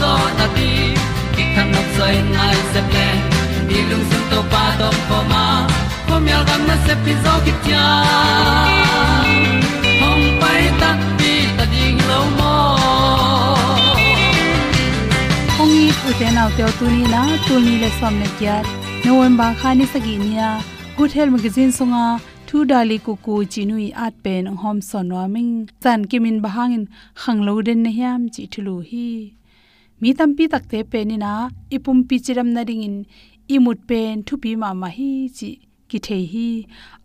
zo na ti ki kan nok sai nai se ple ni lung sun to pa to pa ma. Ko myal gam na se pi zo ki tia hom pai ta ti ta ding lo mo ong i pu te nau te tu ni na tu ni le som ne kya november kha ni sagi nia good health magazine songa thu dali ku ku chinui at pen hom sonwa ming chan kimin bahangin khanglo den ne hiam chi thulu hi mi tampi takte pe ni na ipum pi chiram na ringin, imut pen thu pi ma ma hi chi, ki the hi.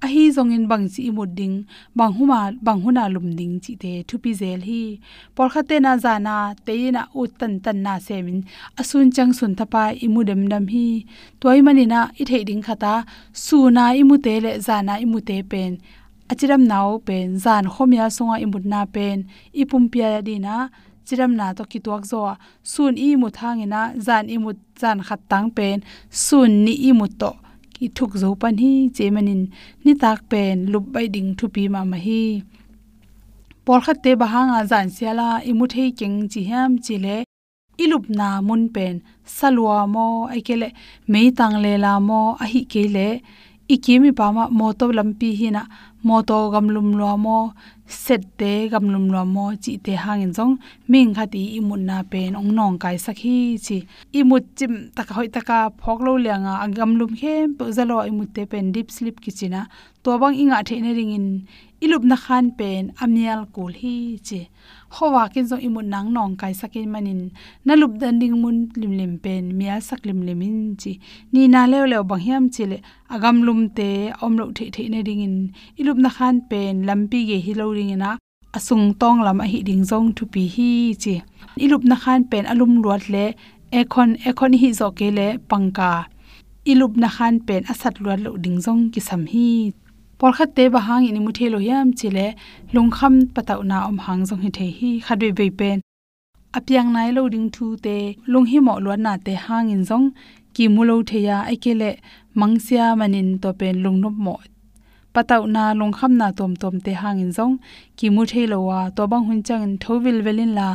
A hi zongin bang chi imut ding, bang huma, bang huna lum ding chi te thu pi zel hi. Por khate na jana te na u tan tan na semin. Asun chang sun thapa imu dem dam hi. Toy mani na, i the ding khata, su na imu te le jana imu te pen. Achiram nau pen, zan khomya songa imut na pen. Ipum pia di na chiram na to kituak zo sun i mu thangena zan i mu zan khat tang pen. Sun ni i mu to. Ki thuk zo pan hi chemanin ni tak pen, lup bai ding thu pi ma ma hi. Por khat te bahanga zan siala i mu thei keng chi ham chi le. Ilup na mun pen. Salwa mo aikele mei tang le la mo, a hi ke le. Ikimi pa ma, mo to lampi hi na mo to mô, lum lo mo set te gam lum lo mo chi te hangin jong ming khati imun na pen ong nong kai sakhi chi imut chim taka hoi taka phok lo lùm agam lum khem pe zalo imut te pen deep sleep kichina to bang inga the ne ringin ilup na khan pen amial kul hi che. Howa kin zo imun nang nong kai sakin manin. Na lup dan ding mun lim lim pen, mial sak lim lim in chi. Ni na lew lew bang hiam chile agam lum te, om lo the the ne ding in. Ilup na khan pen, lampi ge hi lo ring ina, asung tong lam a hi ding zong thu pi hi chi. Ilup na khan pen alum ruat le ekhon ekhon hi zo ke le pangka. Ilup na khan pen asat ruat lo ding zong ki sam hi por khat te ba hang ini muthe thelo yam chile lungkham patau na om hang jong hi the hi khadwe be pen. Apyang nai lo ding thu te lung hi mo lo na te hang in jong. Ki mu lo the ya aikele mangsia manin to pen lung nop mo. Patau na lung kham na tom tom te hang in jong. Ki mu the lo wa to bang hun chang in thovil velin la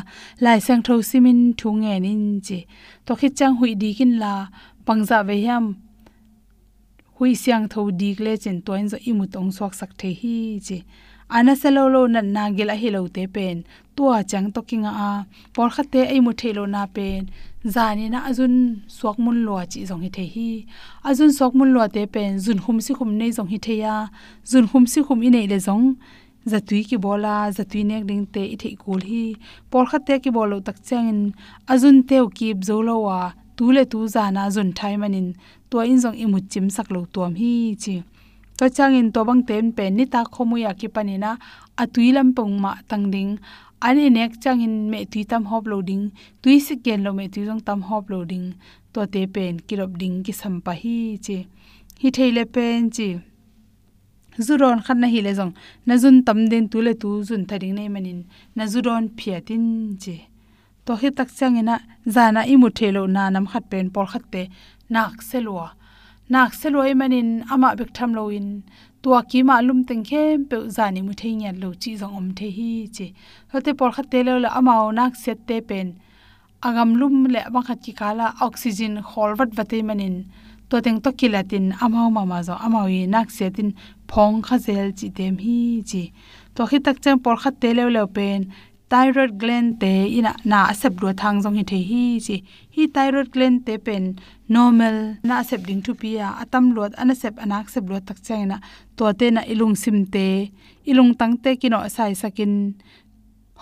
lai sang tho simin thu nge nin chi. To khit chang hui di kin la pangza ve yam hui siang tho dik le chen toin zo imu tong sok sak the hi chi. Ana selo lo na na gel a hi lo te pen. Tua chang to kinga a. Por kha te ai mu the lo na pen. Zani na azun sok mun lo chi zong hi the hi. Azun sok mun lo te pen. Zun hum si khum nei zong hi the ya zun hum si khum i nei le zong. Zatui ki bola zatui nek ding te i the kul hi. Por kha te ki bolo tak changin azun teu ki bzo lo wa tu le tu za na zun thai manin to in jong imu chim sak lo tuam hi chi. To chang in to bang ten pen ni ta khomu ya ki panina atui lam pong ma tang ding. Ani nek chang in me tui tam hop loading tui si ken lo me tui jong tam hop loading to te pen kirop ding ki sam pa hi chi. Hi theile pen chi. Zuron khan na hi le jong na jun tam den tu le tu jun thading nei manin. Na zuron phiatin chi to hi tak changena zana i mu thelo na nam khat pen por khat te nak selwa. Nak seloi manin ama bek tham lo in tua ki ma lum teng khem pe zani mu thei nya lo chi zong om the hi che hote por khat te lo la ama nak set te pen. Agam lum le ba khat ki kala oxygen khol wat vate manin to teng to kilatin amao mama zo amawi nak setin phong kha zel chi tem hi chi. To khi tak chang por khat te lo lo pen thyroid gland te ina na sep do thang jong hi the hi chi. Hi thyroid gland te pen normal na sep ding thu pia atam lot ana sep anak sep lot tak chaina to te na ilung sim te. Ilung tang te kino sai sakin.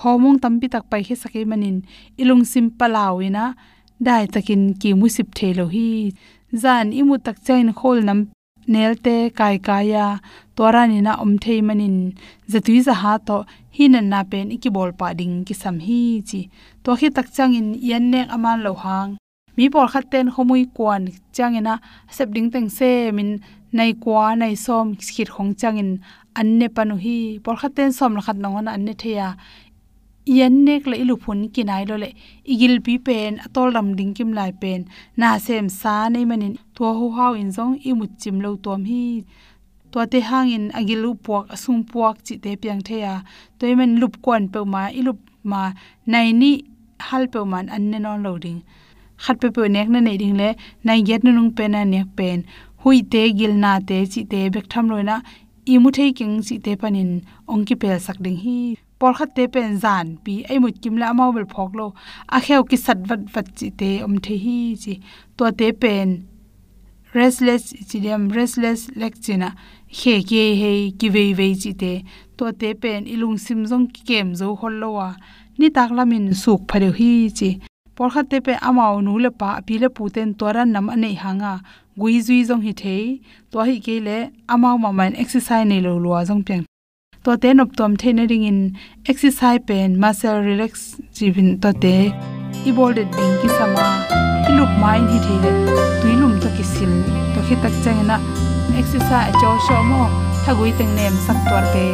Homong tampi tak pai he sakai manin. Ilung sim palawina dai takin ki musip thelo hi. Zan imu tak chain khol nam nelte, kai kaya torani na om thei manin, zatui za ha to hinan na pen iki bol pa ding ki sam hi chi to khi tak chang in yan nek aman lo hang, mi por khat ten khomui kwan chang ina sep ding teng se min, nai kwa, nai som khit khong chang in an ne panu hi por khat ten som la khat nong an ne theya yan nek le ilu phun kinai lo le igil pi pen atol ram ding kim lai pen na sem sa nei manin to ho hau in zong i mu chim lo tom hi to te hang hangin agilu puak asum puak chi te piang the ya toy men lup kwan pe ma ilup ma nai ni hal pe man an ne non loading khat pe pe nek na nei ding le nai get nu nung pen na nek pen hui te gil na te chi te bek tham loina i mu thei king chi te panin ong ki pel sak ding hi por khat te pen zan pi. Ai mut kim la mau bel phok lo. A kheu ki sat vat vat chi te om the hi chi. To te pen restless chidiam restless lecchina khe ke he ki ve ve chi te. To te pen ilung sim jong ki kem zo hol lo wa. Ni tak lamin suk phare hi chi. Por khat te pe amao nu le pa, pi le pu ten toran nam ane hanga gui zui jong hi the to hi ke le amao ma man exercise ne lo lo jong pyang to te nop tom the ring in exercise pen muscle relax jibin to te i bol de ding ki sama i lup mind hi the tuilum to ki sil to khi tak changena exercise cho sho mo thagui teng nem sak twar te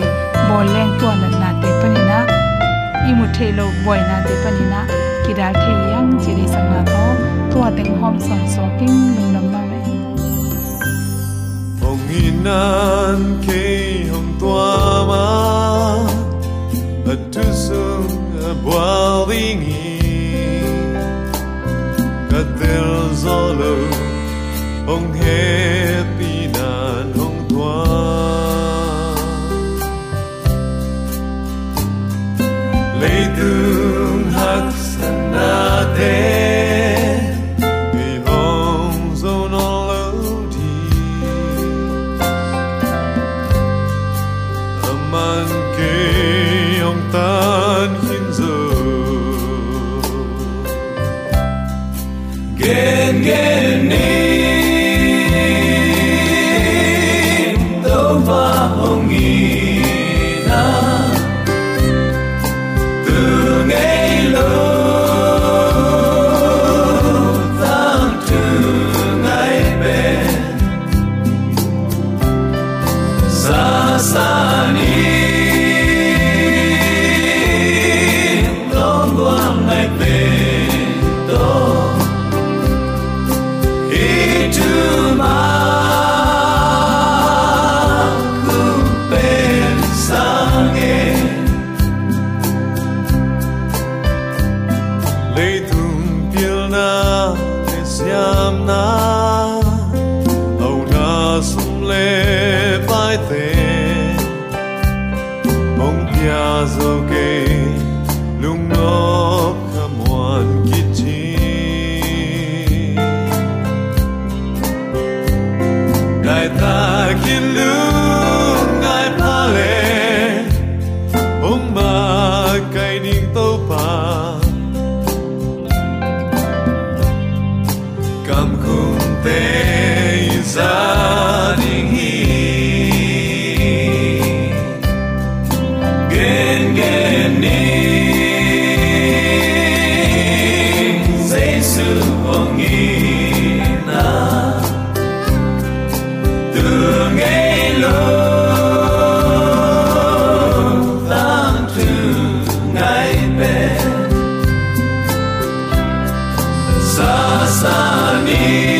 bol leng to na na te panina i mu the boy na te panina kidal the yang chiri sang na to to teng hom son so king hinan khi hồng tua ma a tu sung zolo ong he pinan hong tua leitung hak sanate Get, get near. olmaz AWR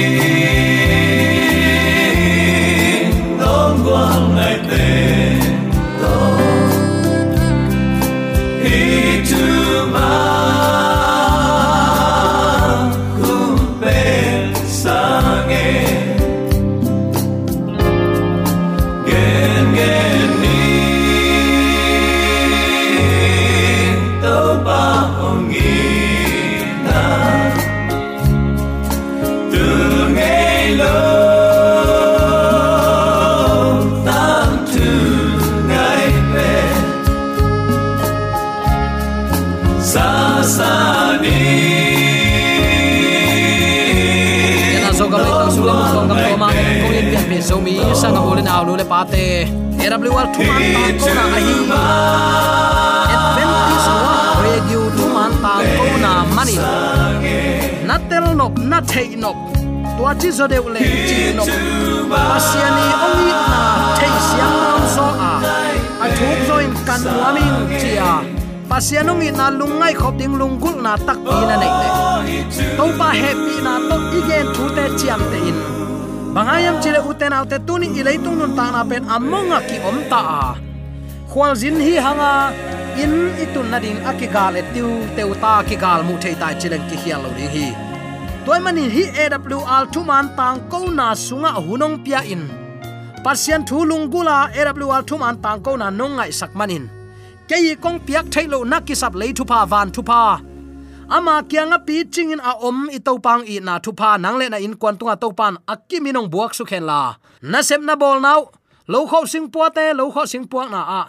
thei nop tua chi zo deu le chi nop pasiani ongi na thei siang nam à, a. A thuk zo in kan muaming chia pasianong in na lungai khop ding lungkul na tak pi na nei le. To pa happy na to igen thu te chiam te in. Bangayam chile uten autte tuni ileitung nun ta na pen amonga ki om ta a. Khwal zin hi hanga in itun na ding akigal etiu teuta ki gal mu thei tai chilen ki hial lo ding hi toy mani hi awr thuman tang ko na sunga hunong pia in. Pasian thu lungula awl thu tang ko na nongai sakmanin. Kei kong piak thailo nakisap lei thu pa van thupa. Ama kyanga pi chingin a om i to pang i na thupa nang le na in kwan tunga to pan akimi nong buak su khen la. Na sep na bol nau. Lo kho sing pu te, lo kho sing pu na a.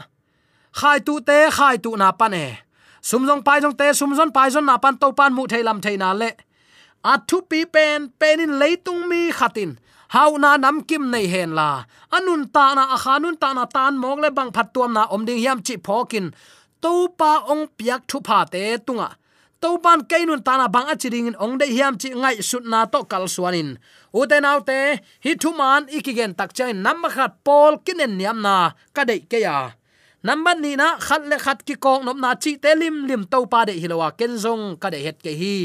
Khai tu te, khai tu na pa ne. Sum jong pai jong te sumjon pai jon na pan to pan mu thei lam le a thu pi pen, penin leitung mi khatin. Hau na nam kim nei hen la. Anun ta na a khanun ta na tan mok le bang phat tuam na om ding yam chi phokin to pa ong piak thu pha te tunga. To ban kainun tana bang achiring in ong de hiam chi ngai sut na to kal suanin. Uten autte hi thu man ikigen tak chai nam khat pol kinen niam na ka dei ke ya. Number ni na khat le khat ki kong nom na chi te lim lim to pa de hilowa ken zong ka de het ke hi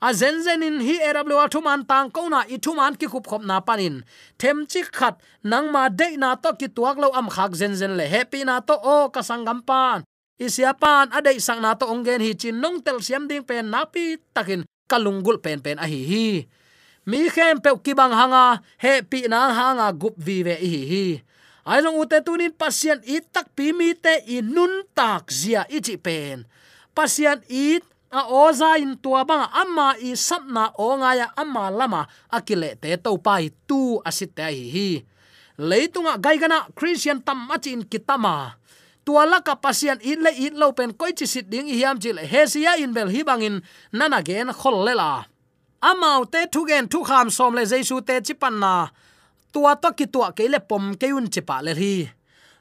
a zen zen in hi awr thu man tang ko na i thu man ki khup khop na panin. Them chi khat nang ma de na to ki tuak lo am khak zen zen le. Happy na to o ka sangam pan. Isia pan adei sang na to ongen hi chin nong tel siam ding pen na pi takin kalungul pen pen a hi hi. Mi khem pe ki bang hanga he pi na hanga gup vi ve hi hi. Ai long ute tunin pasien i tak pi mi te i nun tak zia i chi pen. Pasien i a oza in tua bang amma i sapna onga ya amma lama, akile te to pai tu asite hi hi. Leitunga gaigana christian tam machin kitama. Tuala ka pasian in le in lo pen koi chi sit ding hiam chil hesia in bel hi bangin, nana gen khol la. Amau te thu gen thu kham som le jesu te chi pan na. Tua to ki tua ke le pom ke un chi pa le hi.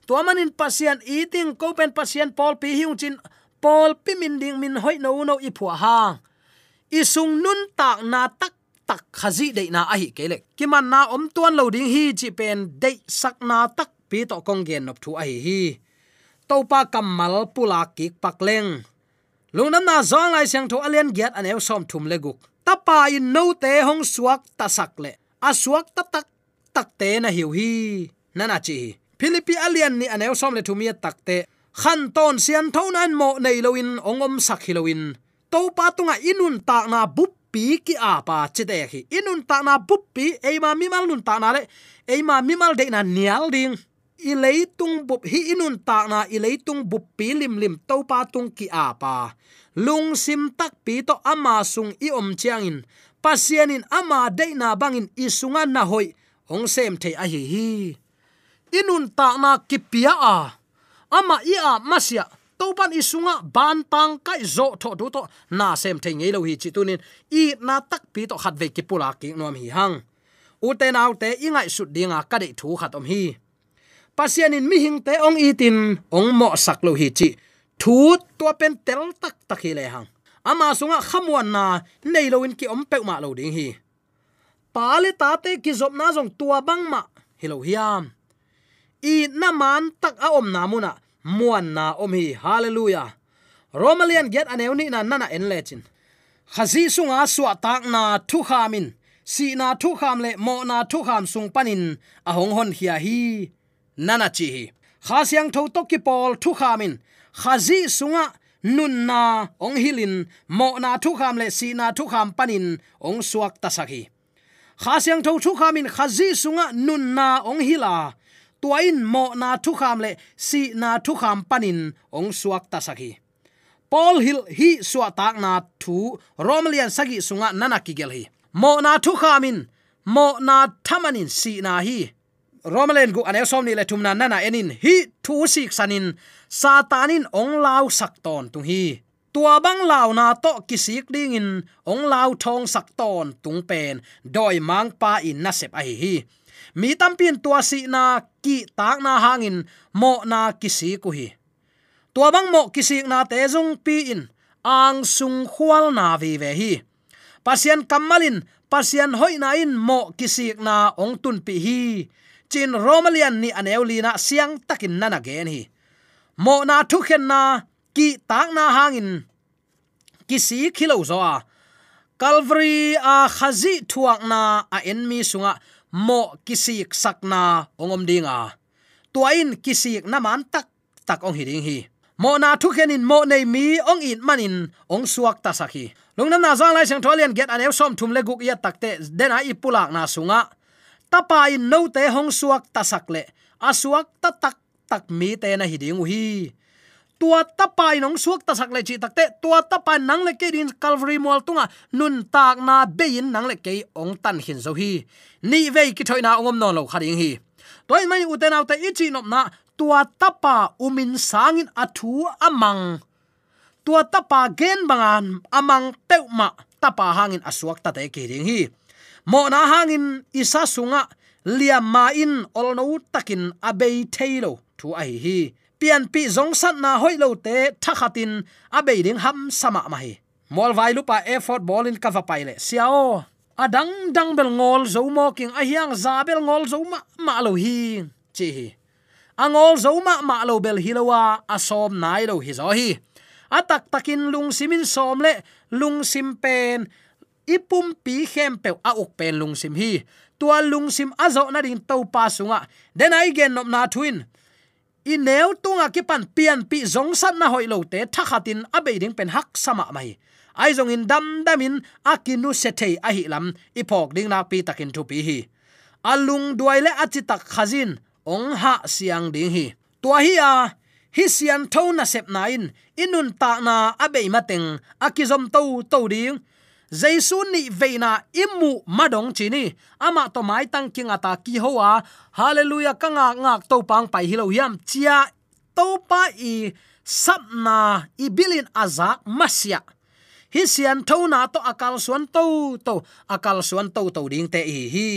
Tua manin pasian eating ko pen pasian pol pi hiung chin pol pimin ding min hoi no no i phua hang isung nun tak na tak tak khazi de na a hi kele kiman na om tuan lo ding hi chi pen de sak na tak pi to kong gen nop thu a hi. Hi topa kamal pula ki pakleng lungnam na zong lai sang tho alian giat anew som thum le guk. Tapa in no te hong suak ta sak le. A suak ta tak tak te na hiu hi. Nana chi. Philippi alian ni anew som le thumia tak te khan ton sian thonan mo nei loin ongom sak in. To pa tunga inun tak na bup pi ki a pa chite hi. Inun ta na bup pi eima mi mal nun ta na le eima mi mal de na nial ding. I leitung bup hi inun ta na, i leitung bup pi lim lim to pa tung ki a pa. Lung sim tak pi to ama sung i om chiang in. Pasianin ama de na bangin isunga na hoi. Ong sem the a hi hi. Inun ta na ki pia a ama i a masia toban isunga ban tang kai zo tho du to na sem the ngei lo hi chi tunin, i na tak pi to khat ve ki pula ki nom hi hang. U te nau te ingai su dinga ka de thu khat om hi. Pasianin mi hing te ong itin ong mo sak lo hi chi. Thu to pen tel tak tak hi le hang. Ama sunga khamwan na nei lo in ki om pe ma lo ding hi. Pale ta te ki zop na jong tua bang ma hilo hiam i na man tak a om na muna muan na om hi hallelujah romalian get aneu ni na nana en lechin khazi sunga suwa tak na thu khamin si na thu kham le mo na thu kham sung panin a hong hon hia hi nana chi hi kha siang tho to ki pol thu khamin khazi sunga nun na ong hilin mo na thu kham le si na thu kham panin ong suak ta sakhi kha siang tho thu khamin khazi sunga nun na ong hila tuain mo na thu kham le si na thu kham panin ong suak ta sakhi paul hil hi suwa tak na thu romalian sagi sunga nana kigel hi. Mo na thu khamin mo na thamanin si na hi. Romalen gu ane som ni le thumna nana enin hi thu sik sanin, satanin ong lau sak ton tung hi. Tua bang lau na to kisik ding in, ong lau thong sak ton tung pen, doi mang pa in na sep ai hi mi tampin tua si na ki tak na hangin, mo na kisi ku hi tua bang mo kisi na te jung pi in, ang sung khwal na vi ve hi. Pasian kamalin pasian hoi na in, mo kisi na ong tun pi hi. Chin romalian ni aneulina siang takin nana gen hi. Mo na thu khen na ki tak na hangin, kisi khilo zo a. Calvary a khazi thuak na a enmi sunga mo kisik sakna ongom dinga. Tuain kisik naman tak tak ong hiding hi. Mo na thu khenin mo nei mi ong in manin ong suak ta sakhi. Lungnam na zang lai sang tholian get an som thum le guk ya takte den a ipulak na sunga. Tapa in no te hong suak ta sakle asuak ta tak tak mi te na hiding hi tua tapai nong suak ta sakle chi takte tua tapai nang le ke din calvary mol tunga. Nun tak na bein nang le ke ong tan hin zo hi. Ni ve ki thoina ongom non lo khading hi. Toy mai uten autte ichi nop na, tua tapa umin sangin athu amang. Tua tapa gen bangan amang peuma tapa hangin asuak ta te ke ding hi. Mo na hangin isa sunga liam ma in olno takin abei thailo thu ai hi pian pi zong sat na hoi lo te thakhatin abei ding ham sama ma hi. Mol vai lupa effort ball in cover pai le. Siao adang dang bel ngol zo mo king, a hiang za bel ngol zo ma ma lo hi, chi hi. Angol zo ma ma lo bel hilowa asom nai lo hi zo hi. Atak takin lung simin som le, lung sim pen, ipum pi khem pe a uk pen lung sim hi. Tua lung sim azo na ding to pa sunga. Den ai gen nom na twin i neu tunga ki pan pian pi zong san na hoi lo te thakhatin abe ding pen hak sama mai. Ai zong in dam damin akinu sethei a hi lam i phok ding na pi takin thu pi hi. Alung duai le achi tak khazin, ong ha siang ding hi. Tua hi a, hi sian tho na sep na in, inun ta na abe mateng akizom to to ding giêsu ni veina imu madong chini. Ama to mai tang kinga ta ki hoa hallelujah, kanga ngak to pang pai hilo yam. Chia to pa i sapna i bilin azak masya hi sian tho na to akal suan to to. Akal suan to to ding te hi hi.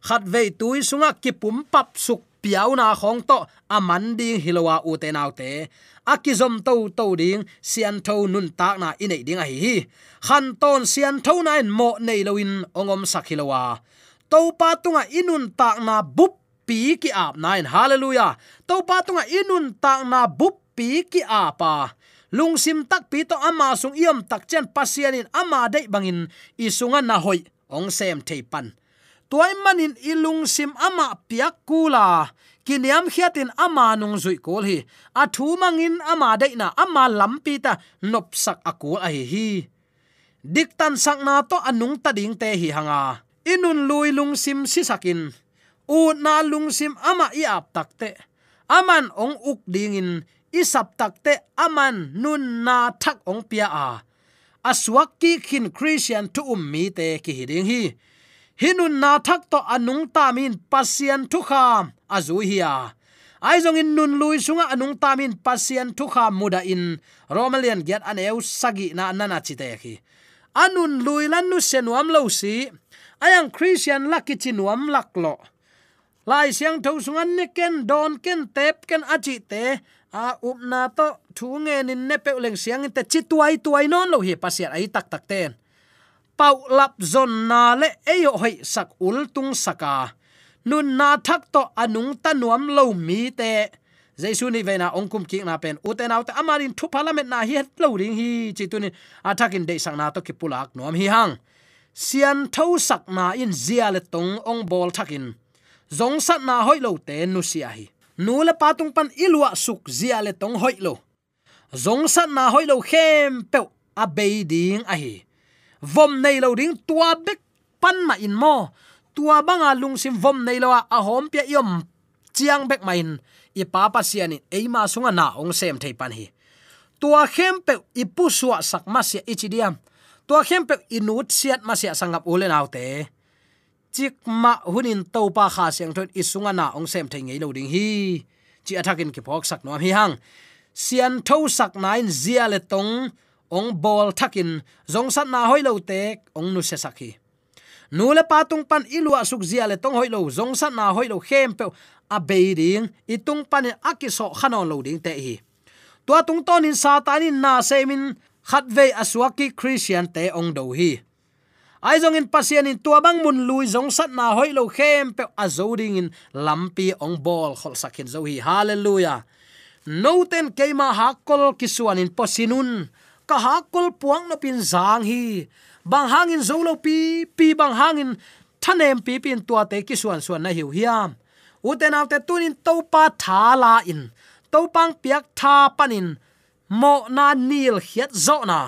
Khat ve tui sunga ki pum pap suk piauna khong to aman ding hilowa u te nau te akizom to to ding, sian tho nun tak na inei ding a hi hi. Khan ton sian tho na in mo nei loin ongom sakhilowa to pa tunga inun tak na bup pi ki ap in hallelujah. To pa tunga inun tak na bup pi ki apa lungsim tak pi to ama sung iom tak chen pasianin ama dei bangin isunga na hoi, ong sem theipan tuai manin ilung sim ama piak kula kiniam khiatin ama nung zui kol hi. A thu mangin ama deina ama lampi ta nop sak akul a hi hi. Dik tan sak na to anung ta ding te hi hanga. Inun lui lung sim si sakin u na lung sim ama i ap takte aman ong uk dingin isap takte aman nun na thak ong pia a. Aswak ki khin christian tu um mi te ki hiding hi hinun na thak to anung tamin pasien thu kham. Azu hiya ai zong in nun lui sunga anung tamin pasien thu kham muda in. Romalian get an eu sagi na nana chite khi. Anun lui lan nu senuam lo si. Ayang christian laki chinuam laklo lai siang tho sungan ne ken, don ken, tep ken achi te. A up na to thu nge nin ne pe leng siang te chi tuai tuai non lo hi pasiat ai tak tak ten pau lap zon na le eyo hoi sak ul tung saka. Nun na thak to anung tanuam lo mi te. Jaisu ni veina ongkum ki na pen uten out amarin thu parliament na hi lo ring hi. Chituni athakin de sang na to ki pulak nom hi hang. Sian thau sak na in zia le tong ong bol thakin zong sat na hoi lo te nu sia hi. Nu le patung pan ilwa suk zia le tong hoi lo. Zong sat na hoi lo khem pe a be ding a hi vom nei lo ding, tua bek pan ma in mo. Tua banga lungsim vom nei lo a hom pia yom chiang bek main i pa pa siani eima sunga na, ong sem thei pan hi. Tua khem pe ipu suwa sak ma sia ichidiam tua khem pe inut siat ma sia sangap ulen autte chik ma hunin to pa kha siang thot isunga na, ong sem thei ngei lo ding hi. Chi athakin ki phok sak no hi hang. Sian tho sak nine zia le tong ong bol thakin, zong sat na hoilo te, ong nu se sakhi. Nu le patung pan ilua suk zia le tong hoilo zong sat na hoilo khem pe, a be ding itung pan akiso khanon lo ding te hi. Tua tung ton in satani na semin khat ve aswaki christian te ong do hi. Ai zong in pasian in tua bang mun lui, zong sat na hoi lo khem pe azoding in lampi ong bol khol sakhin zo hi. Hallelujah. No ten keima hakol kisuan in posinun ka ha kol puang no pin zang hi. Bang hangin zolo pi pi bang hangin thanem pi pin tua te ki suan suan na hiu hiam. Uten autte tunin to pa tha la in. To pang piak tha panin. Mo na nil hiat zo na.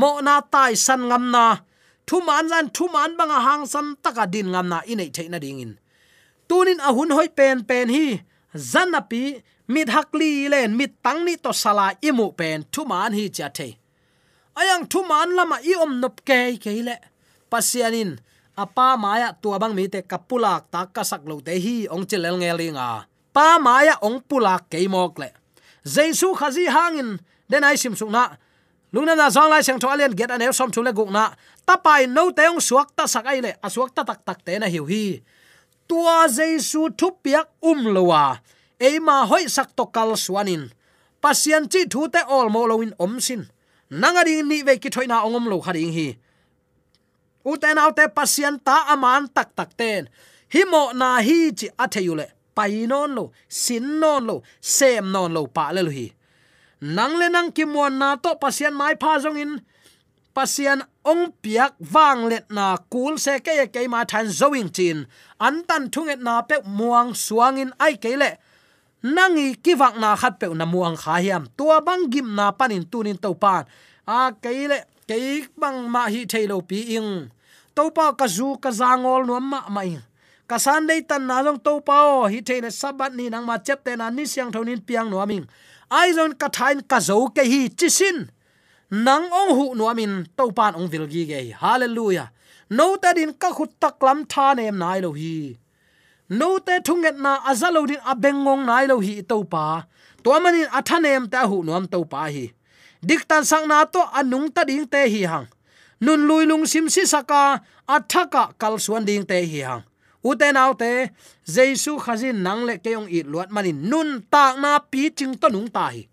Mo na tai san ngam na. Thu man zan thu man bang hang san taka din ngam na inei theina ding in. Tunin ahun hoi pen pen hi. Zanapi mit hakli len mit tangni to sala imu pen thu man hi cha thei ayang thu man lama i om nop ke keile. Pasianin, apa maya tua bang mi te kapulak ta kasak lo te hi ong chelel ngelinga pa maya ong pulak ke mok le. Jesu khazi hangin, den ai sim sung na. Lungna na zong lai sang thoalian get an som thule guk na. Ta no te ong suak ta sakai le asuak ta tak tak te na hiu hi. Tua jesu thu piak um lowa. Eima hoi sak to kal suanin. Pasian chi thu te ol mo lo om sin nanga ni ve ki thoina ongom lo kharing hi. Uten autte pasien ta aman tak tak ten. Hi mo na hi chi atheyule pai non lo, sin non lo, sem non lo pa le lo hi. Nang le nang ki mon na to pasien mai pha jong in. Pasien ong piak wang let na kul se ke ke ma than zoing chin. An tan thunget na pe muang suang in ai ke le nangi kiwak na khat pe na muang kha hiam. Tua bang gim na panin tunin to pan a keile ke bang ma hi thailo pi ing. To pa ka zu ka zangol no ma mai ka san dei tan na jong to pa o. Hi thaina sabat ni nang ma chep te na ni siang thonin piang no aming ai zon ka thain ka zo ke hi chisin nang ong hu no amin to pan ong vilgi ge hallelujah. No ta din ka khut tak lam tha nem nai lo hi no te thunget na azalo din abengong nai lo hi to pa. To manin athanem ta hu nuam to pa hi. Diktan sang na to anung ta ding te hi hang. Nun lui lung sim si saka athaka kal suan ding te hi hang. Uten autte jesu khazin nang le keong i luat manin. Nun ta na pi ching to nung ta hi.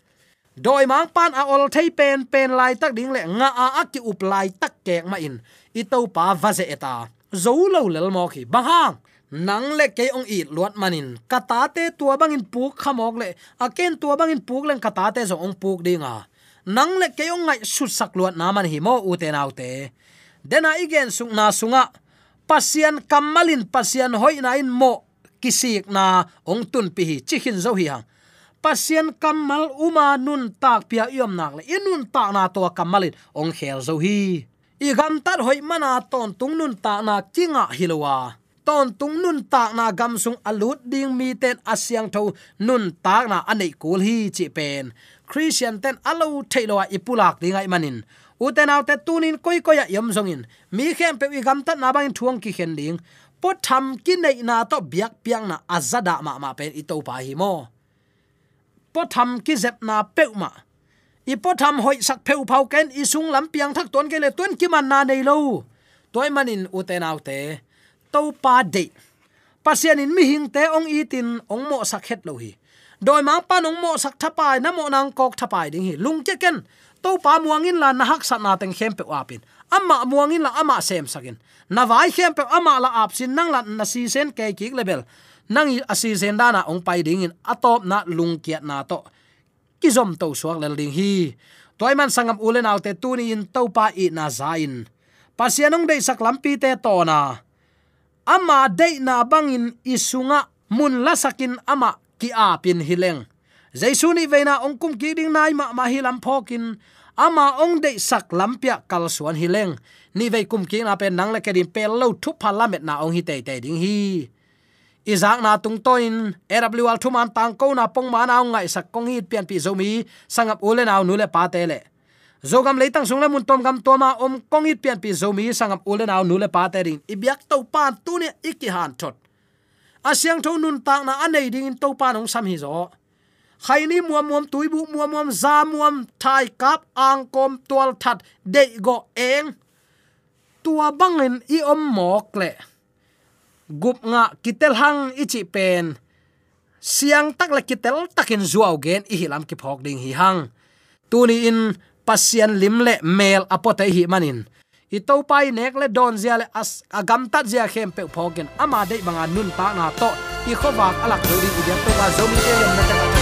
Doi mang pan a ol thei pen pen lai tak ding le nga a aki up lai tak kek ma in. I to pa va ze eta. Zo lo lel mo khi. Bang hang! Nang le ke ong i luat manin. Kata te tua bangin puk khamok le. Aken tua bangin puk len kata te zo ong puk dinga nang le ke ong ngai sut sak luat na man hi mo u te nau te. Dena igen sung na sunga. Pasian kamalin pasian hoi na in mo kisik na ong tun pi hi chihin zo hi hang pasian kamal uma nun tak pia yom nak le. Inun tak na to kamalin ong khel zo hi. I gam tar hoi mana ton tung nun ta na kinga hilowa ton tung nun tak na gam sung alut ding mi ten asyang tho nun tak na anei kul hi chi pen. Christian ten alo thailowa ipulak dingai manin. Uten autte tunin koi koya yom songin mi khem pe wi gam tat na bang thuang ki khen ding. Po tham ki nei na to biak piang na azada ma ma pen ito pa hi mo. Po tham ki zep na pe ma. I po tham hoi sak pheu phau ken i sung lam piang thak ton ke le tuen ki man na nei lo. Toy manin uten autte to pa de pasian in mi hing te ong itin ong mo sak het lo hi. Doi ma pa nong mo sak thapai, na mo nang kok thapai ding hi. Lung che ken to pa muangin la na hak sat na teng hem pe wapin amma muangin la ama sem sakin. Na vai hem pe ama la ap sin nang la na si sen ke ki level nang asi sen dana ong pai ding in atop na lung kiat na to. Ki zom to suak lel ding hi. Toy man sangam ulen alte tuni in to pa i na zain. Pasianong dei sak lampi te to na ama dei na bangin isunga mun lasakin ama ki a pin hileng jaisuni veina ongkum ki ding nai ma ma hilam phokin. Ama ong dei sak lampia kal suan hileng. Ni vei kum ki na pen nang le ke din pel lo thu parlament na ong hi te te ding hi. Izak na tung toin. Awl thuman tang ko na pong ma na ngai sak kong hit pian pi zomi sangap ule na nu le pa te le zogam leitang sung le mun tom gam toma om kong it pian pi zomi sangap ulen naw nu le pa te ring ibyak to pan tu ne iki han thot asyang à, tho nun tak na à, anei ding to pan ong sam hi zo khaini muam muam tuibu muam muam za muam thai kap ang kom tual that de go eng. Tua bangin i om mok le gup nga kitel hang ichi pen siang tak la kitel takin zuaw gen i hilam ki phok ding hi hang tuni in pasian lim mail mel apote hi manin. I to pai nek le don zia le as agam tat zia khem pe phogen ama de banga nun ta na to. I khowak alak do ri i to wa zomi te yom na ta.